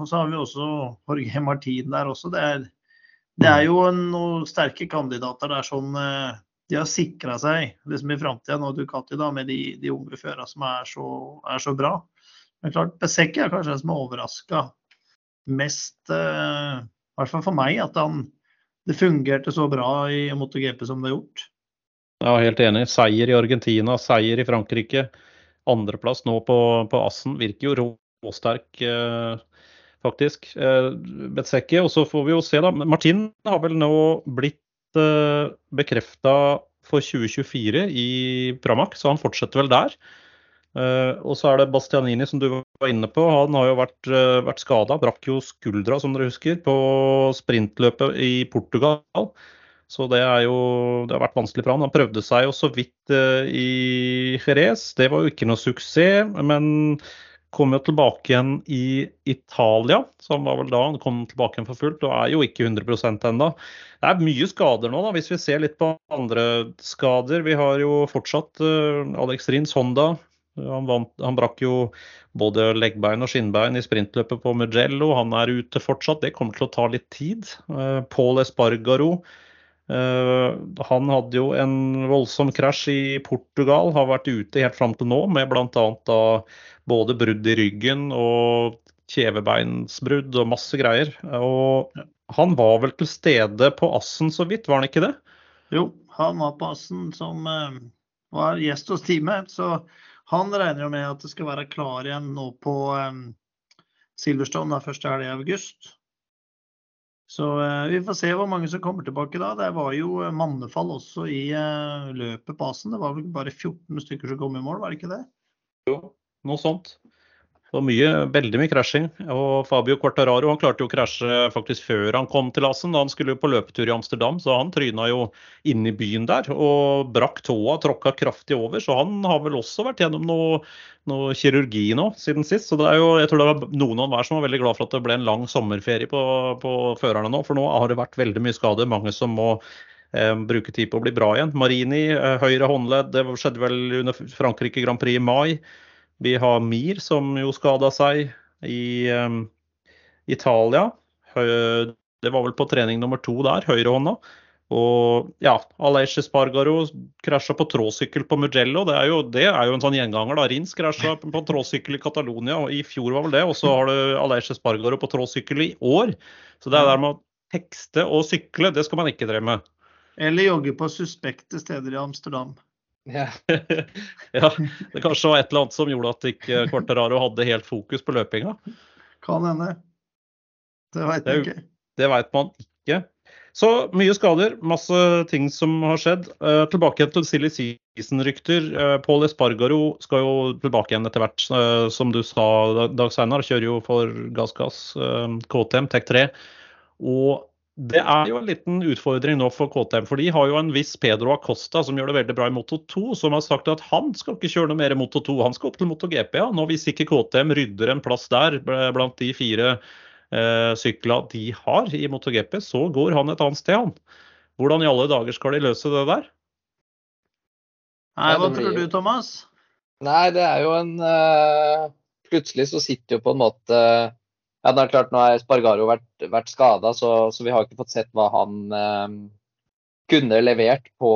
Og så har vi også Jorge Martin der også. Det er, det er jo noen sterke kandidater der sånn De har sikra seg liksom i framtida nå Ducati da, med de, de unge førerne som er så, er så, bra. Men klart, Besekki er kanskje den som er overraska mest, i hvert fall for meg, at han, det fungerte så bra i MotoGP som det har gjort. Ja, helt enig. Seier i Argentina, seier i Frankrike. Andreplass nå på, på Assen. Virker jo råsterk. Eh, faktisk. Eh, Betsekki. Og så får vi jo se, da. Martin har vel nå blitt eh, bekrefta for 2024 i Pramac, så han fortsetter vel der. Uh, og så er det Bastianini, som du var inne på. Han har jo vært, uh, vært skada. Brakk jo skuldra, som dere husker, på sprintløpet i Portugal. Så det, jo, det har vært vanskelig for han. Han prøvde seg jo så vidt uh, i Jerez. Det var jo ikke noe suksess. Men kom jo tilbake igjen i Italia, som var vel da han kom tilbake igjen for fullt, og er jo ikke 100% ennå. Det er mye skader nå, da, hvis vi ser litt på andre skader. Vi har jo fortsatt Alex Rins Honda. Han, vant, han, brakk jo både leggbein og skinnbein i sprintløpet på Mugello. Han er ute fortsatt. Det kommer til å ta litt tid. Uh, Paul Espargaro Uh, han hadde jo en voldsom krasj i Portugal, har vært ute helt fram til nå med bl.a både brudd i ryggen og kjevebeinsbrudd og masse greier. Og han var vel til stede på Assen så vidt, var han ikke det? Jo, han var på Assen som uh, var gjest hos teamet. Så han regner jo med at det skal være klar igjen nå på um, Silverstone da, første helg i august. Så uh, vi får se hvor mange som kommer tilbake da. Det var jo mannefall også i uh, løpet på asen. Det var vel bare 14 stykker som kom i mål, var det ikke det? Jo, noe sånt. Det var mye, veldig mye krasjing. Og Fabio Quartararo han klarte jo å krasje faktisk før han kom til Assen. Han skulle jo på løpetur i Amsterdam, så han tryna jo inn i byen der og brakk tåa, tråkka kraftig over. Så han har vel også vært gjennom noe, noe kirurgi nå siden sist. Så det er jo, jeg tror det var noen av hver som var veldig glad for at det ble en lang sommerferie på, på førerne nå. For nå har det vært veldig mye skade. Mange som må eh, bruke tid på å bli bra igjen. Marini, eh, høyre håndledd, det skjedde vel under Frankrike Grand Prix i mai. Vi har Mir, som jo skada seg i um, Italia. Det var vel på trening nummer to der, høyrehånda. Og ja, Aleix Espargaro krasja på tråsykkel på Mugello. Det er, jo, det er jo en sånn gjenganger. da. Rins krasja på tråsykkel i Catalonia, i fjor var vel det. Og så har du Aleix Espargaro på tråsykkel i år. Så det er der med å tekste og sykle, det skal man ikke drive med. Eller jogge på suspekte steder i Amsterdam. Ja. ja. Det kanskje var et eller annet som gjorde at ikke Quarteraro hadde helt fokus på løpinga. Kan hende. Det veit man ikke. Det veit man ikke. Så mye skader, masse ting som har skjedd. Uh, tilbake til silly season-rykter. Uh, Paul Espargaro skal jo tilbake igjen etter hvert, uh, som du sa, Dag Seinar. Kjører jo for Gassgass, KTM, Tech 3. Og det er jo en liten utfordring nå for KTM. For de har jo en viss Pedro Acosta som gjør det veldig bra i Moto 2, som har sagt at han skal ikke kjøre noe mer i Moto 2, han skal opp til Moto GP. Ja. Nå Hvis ikke KTM rydder en plass der blant de fire eh, sykla de har i Moto GP, så går han et annet sted, han. Hvordan i alle dager skal de løse det der? Nei, Hva tror du, Thomas? Nei, det er jo en uh, Plutselig så sitter jo på en måte uh, ja, det er klart Nå har Spargaro vært, vært skada, så, så, vi har ikke fått sett hva han eh, kunne levert på,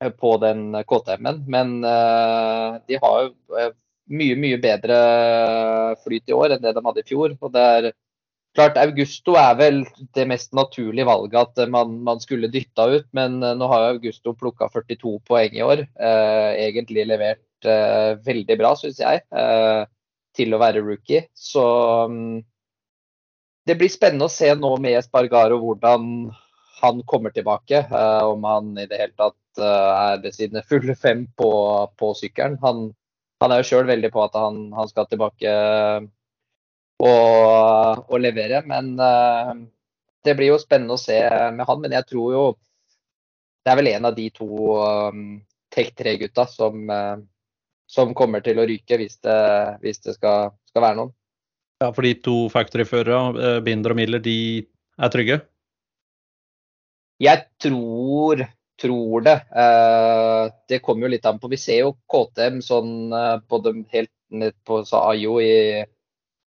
eh, på den KTM-en. Men eh, de har jo eh, mye, mye bedre flyt i år enn det de hadde i fjor. og det er klart Augusto er vel det mest naturlige valget at man, man skulle dytta ut, men eh, nå har Augusto plukka 42 poeng i år. Eh, egentlig levert veldig bra, syns jeg. Eh, til å være rookie. Så um, det blir spennende å se nå med Espargaro hvordan han kommer tilbake. Uh, om han i det hele tatt uh, er ved sine fulle fem på, på sykkelen. Han, han, er jo sjøl veldig på at han, han skal tilbake og, og levere. Men det blir jo spennende å se med han. Men jeg tror jo det er vel en av de to um, Tek 3-gutta som som kommer til å ryke hvis det, hvis det skal, skal, være noen. Ja, For de to factory-førerne, eh, Binder og Miller, de er trygge? Jeg tror, tror det. Eh, det kommer jo litt an på. Vi ser jo KTM sånn både helt ned på Ayo i,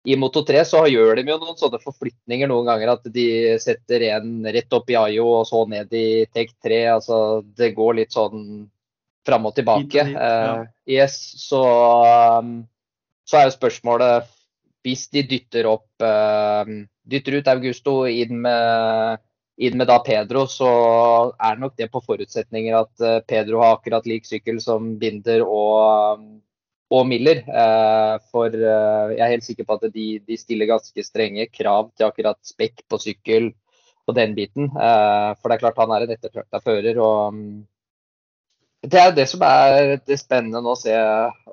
i Moto 3 så gjør de jo noen sånne forflytninger noen ganger. At de setter en rett opp i Ayo og så ned i Tech 3. Altså det går litt sånn fram og tilbake. Hit og ja. Eh, yes, så, um, så er jo spørsmålet hvis de dytter opp eh, Dytter ut Augusto inn med, inn med da Pedro, så er nok det på forutsetninger at eh, Pedro har akkurat lik sykkel som Binder og, um, og Miller. Eh, for jeg er helt sikker på at de, de stiller ganske strenge krav til akkurat spekk på sykkel og den biten. For det er klart han er en ettertrakta fører. og um, det er det som er det spennende nå, å se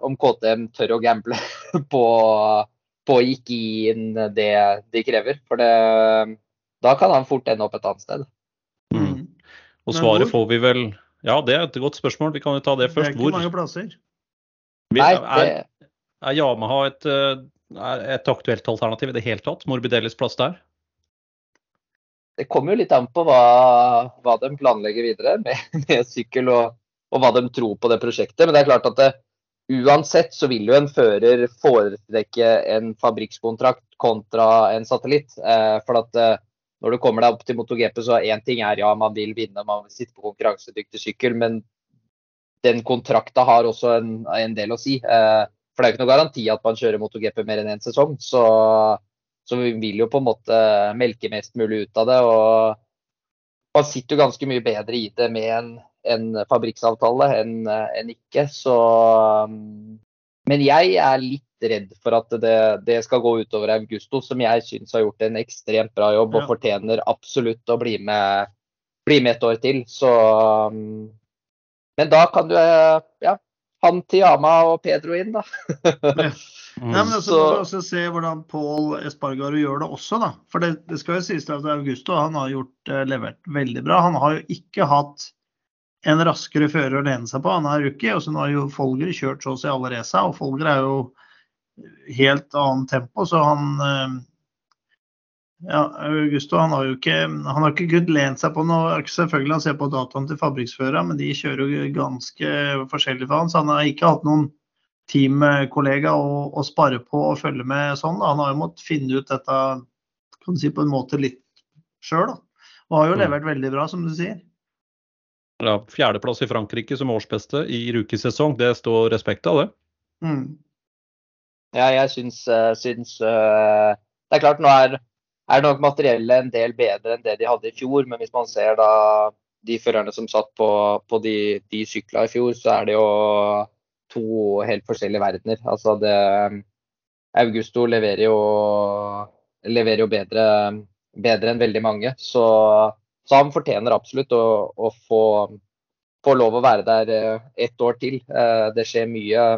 om KTM tør å gamble på, på å ikke gi inn det de krever. For det, da kan han fort ende opp et annet sted. Mm. Og svaret får vi vel Ja, det er et godt spørsmål. Vi kan jo ta det først. Det er ikke Hvor? mange plasser. Vi- Nei, Er, det, er Yamaha et, eh, er et aktuelt alternativ i det hele tatt? Morbidellis plass der? det kommer jo litt an på hva, hva de planlegger videre med, med sykkel, og, og hva de tror på det prosjektet. Men det er klart at det, uansett så vil jo en fører foretrekke en fabrikkskontrakt kontra en satellitt. Eh, for at eh, når du kommer deg opp til MotoGP, så én ting er ja, man vil vinne, man vil sitte på konkurransedyktig sykkel, men den kontrakta har også en, en del å si. Eh, for det er jo ikke noe garanti at man kjører MotoGP mer enn én sesong. Så, så vi vil jo på en måte melke mest mulig ut av det. Og man sitter jo ganske mye bedre i det med en, en fabrikksavtale enn en ikke. Så um, Men jeg er litt redd for at det, det skal gå utover Augusto, som jeg syns har gjort en ekstremt bra jobb og Ja. fortjener absolutt å bli med, bli med et år til. Så um, Men da kan du eh, Ja, han til Yama og Pedro inn, da. Mm. Nei, men altså, Så- får vi også se hvordan Paul Espargaro gjør det også, da. For det, det skal jo sies til at Augusto han har gjort, eh, levert veldig bra. Han har jo ikke hatt en raskere fører å lene seg på. Han er rookie, og så nå har jo Folger kjørt så å si alle raca, og Folger er jo helt annet tempo, så han eh, ja, Augusto han har jo ikke han har ikke good lent seg på noe. Selvfølgelig han ser på dataen til fabrikksførere, men de kjører jo ganske forskjellig for han, så han har ikke hatt noen teamkollega å, å spare på og følge med sånn. Da. Han har jo måttet finne ut dette kan du si, på en måte litt sjøl. Og har jo Mm. levert veldig bra, som du sier. Ja, Fjerdeplass i Frankrike som årsbeste i rookiesesong, det står respekt av det. Mm. Ja, jeg syns, eh, syns eh, Det er klart, nå er, er nok materiellet en del bedre enn det de hadde i fjor. Men hvis man ser da de førerne som satt på, på de, de sykla i fjor, så er det jo to helt forskjellige verdener. Altså det Augusto leverer jo, leverer jo bedre, bedre enn veldig mange. Så, så han fortjener absolutt å, å få, få lov å være der eh, ett år til. Eh, Det skjer mye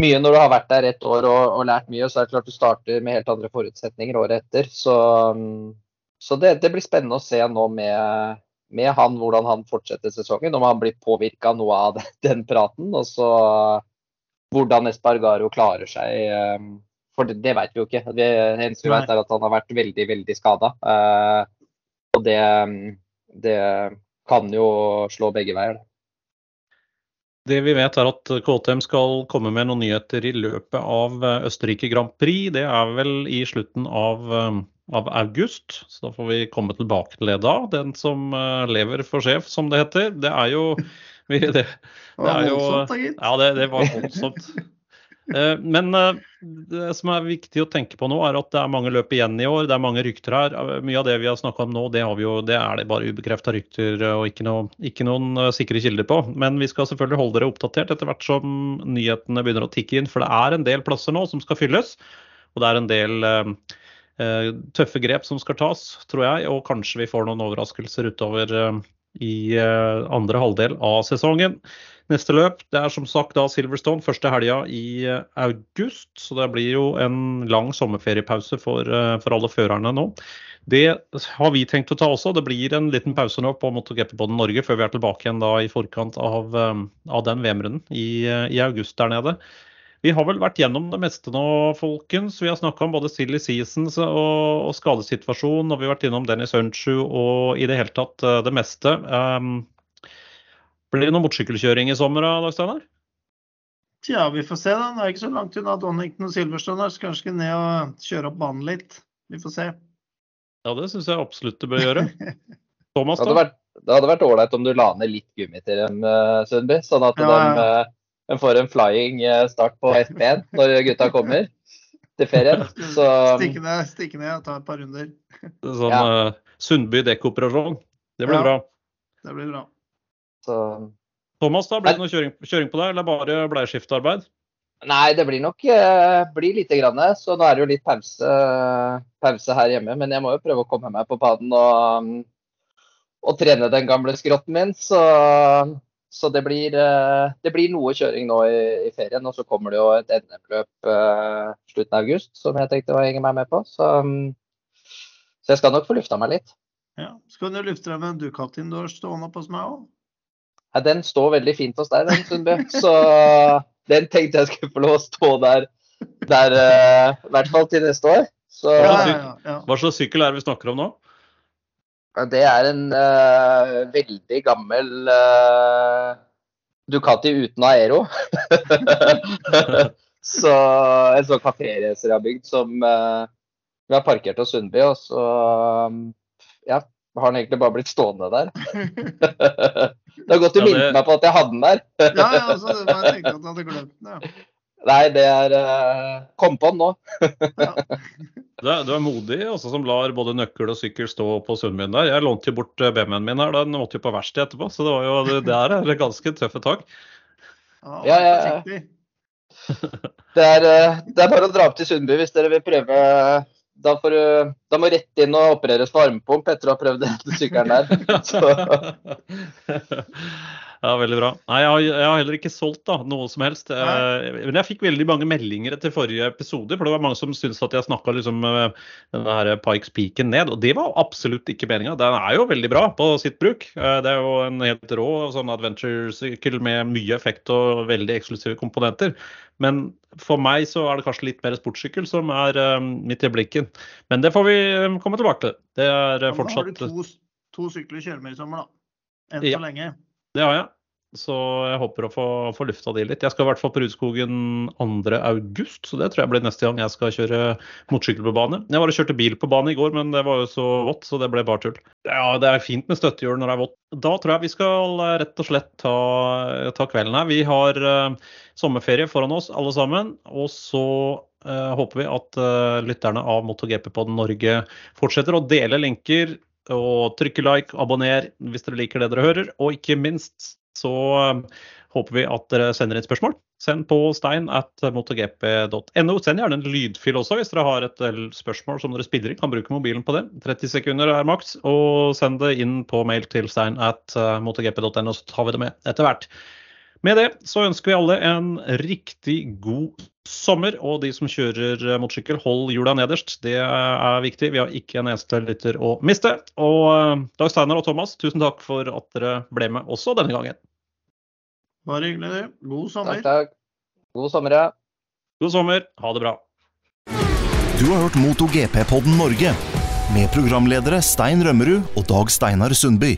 mye når du har vært der ett år og, og lært mye, så er det klart du starter med helt andre forutsetninger året etter. Så, mm, så det, det blir spennende å se nå med, med han hvordan han fortsetter sesongen. Om han blir påvirka noe av den, den praten. Og så hvordan Espargaro klarer seg. eh, For det, det vet vi jo ikke. Det eneste vi vet er at han har vært veldig, veldig skada. Og det, det kan jo slå begge veier. det. Vi vet er at KTM skal komme med noen nyheter i løpet av eh, Østerrike Grand Prix. Det er vel i slutten av, eh, av august, så da får vi komme tilbake til det da. Den som eh, lever for sjef, som det heter. Det er jo vi, det, Det Det er jo- voldsomt, da, gitt. Ja, det, det var voldsomt. Eh, Men eh, det som er viktig å tenke på nå, er at det er mange løp igjen i år. Det er mange rykter her. Eh, Mye av det vi har snakka om nå, det, jo, det er det bare ubekrefta rykter og ikke, noe, ikke noen sikre kilder på. Men vi skal selvfølgelig holde dere oppdatert etter hvert som nyhetene begynner å tikke inn. For det er en del plasser nå som skal fylles. Og det er en del eh, tøffe grep som skal tas, tror jeg. Og kanskje vi får noen overraskelser utover eh, i eh, andre halvdel av sesongen. Neste løp det er som sagt da Silverstone første helga i eh, august. Så det blir jo en lang sommerferiepause for, eh, for alle førerne nå. Det har vi tenkt å ta også. Det blir en liten pause nå på MotoGP-poden Norge før vi er tilbake igjen da i forkant av, eh, av den VM-runden i, i august der nede. Vi har vel vært gjennom det meste nå, folkens. Vi har snakka om både silly seasons og, og skadesituasjon. Og vi har vært innom Dennis Unchu og i det hele tatt det meste. Um, blir det noe motorsykkelkjøring i sommer, da, Dag Steinar? Tja, vi får se, da. Det er ikke så langt unna Donington og Silverstone her, så kanskje skal ned og kjøre opp banen litt. Vi får se. Ja, det syns jeg absolutt du bør gjøre. Thomas, da? det hadde vært ålreit om du la ned litt gummi til dem, eh, Sundby. Sånn at Ja, ja. De, de får en flying eh, start på FP1 når gutta kommer til ferien. Så Stikke ned, stikke ned og ta et par runder. Sånn Ja. uh, Sundby dekkoperasjon. Det blir Ja. bra. Det blir bra. Så Thomas, da? Blir det noe kjøring, kjøring på deg, eller bare bleieskiftearbeid? Nei, det blir nok eh, blir lite grann. Så nå er det jo litt pause, pause her hjemme. Men jeg må jo prøve å komme meg på banen og, mm, og trene den gamle skrotten min. Så, så det, blir, eh, det blir noe kjøring nå i, i ferien. Og så kommer det jo et NM-løp eh, slutten av august som jeg tenkte å henge meg med på. Så, mm, så jeg skal nok få lufta meg litt. Ja. Skal du lufte deg med en Ducatin du har stående oppe hos meg òg? Ja, den står veldig fint hos deg, den, Sundby. Så den tenkte jeg skulle få lov å stå der, der uh, i hvert fall til neste år. Så Ja, Ja, ja, ja, ja. Hva slags sykkel er det vi snakker om nå? Ja, Det er en uh, veldig gammel uh, Ducati uten aero. så En sånn kaféracer jeg har bygd som uh, vi har parkert hos Sundby, og så um, ja, har den egentlig bare blitt stående der. det har gått Ja, å minne det- meg på at jeg hadde den der. ja, ja, altså, det var, jeg tenkte at du hadde glemt den. Ja. Nei, det er eh, Kom på den nå. Du er, du er modig, også som lar både nøkkel og sykkel stå på Sundbyen der. Jeg lånte jo bort eh, BMW-en min her, den måtte jo på verksted etterpå. Så det var jo det der er ganske tøffe tak. Ja, Ja, ja, ja. Det er, eh, det er bare å dra opp til Sundby hvis dere vil prøve. Da, får du, da må rett inn og opereres for armpump etter å ha prøvd den sykkelen der. Så, Ja, veldig bra. Nei, jeg har, jeg har heller ikke solgt da, noe som helst. Nei. Eh, Men jeg fikk veldig mange meldinger etter forrige episode, for det var mange som syntes at jeg snakka liksom eh, denne her Pikes Peaken ned. Og det var absolutt ikke meninga. Den er jo veldig bra på sitt bruk. Eh, Det er jo en helt rå sånn adventure-sykkel med mye effekt og veldig eksklusive komponenter. Men for meg så er det kanskje litt mer sportssykkel som er midt i blikken. Men det får vi komme tilbake til. Det er fortsatt Ja, Nå har du to, to sykler å kjøre med i sommer, da. Enn Ja. så lenge. Det har jeg. Så jeg håper å få, få lufta de litt. Jeg skal i hvert fall på Rudskogen 2. august, så det tror jeg blir neste gang jeg skal kjøre motorsykkel på bane. Jeg bare kjørte bil på bane i går, men det var jo så vått, så det ble bare tull. Ja, det er fint med støttehjul når det er vått. Da tror jeg vi skal eh, rett og slett ta, ta kvelden her. Vi har uh, sommerferie foran oss alle sammen, og så uh, håper vi at uh, lytterne av MotoGP-podden Norge fortsetter å dele lenker og trykke like, abonner hvis dere liker det dere hører. Og ikke minst så eh, håper vi at dere sender inn spørsmål. Send på stein at motogp.no. Send gjerne en lydfil også hvis dere har et spørsmål som dere spiller i. Kan bruke mobilen på det. 30 sekunder er maks. Og send det inn på mail til stein at eh, motogp.no, så tar vi det med etter hvert. Med det så ønsker vi alle en riktig god sommer. Og de som kjører eh, motorsykkel, hold hjula nederst. Det er viktig. Vi har ikke en eneste lytter å miste. Og eh, Dag Steinar og Thomas, tusen takk for at dere ble med også denne gangen. Bare hyggelig, det. God sommer. takk, takk. God sommer, ja. God sommer. Ha det bra. Du har hørt MotoGP-podden Norge med programledere Stein Rømmerud og Dag Steinar Sundby.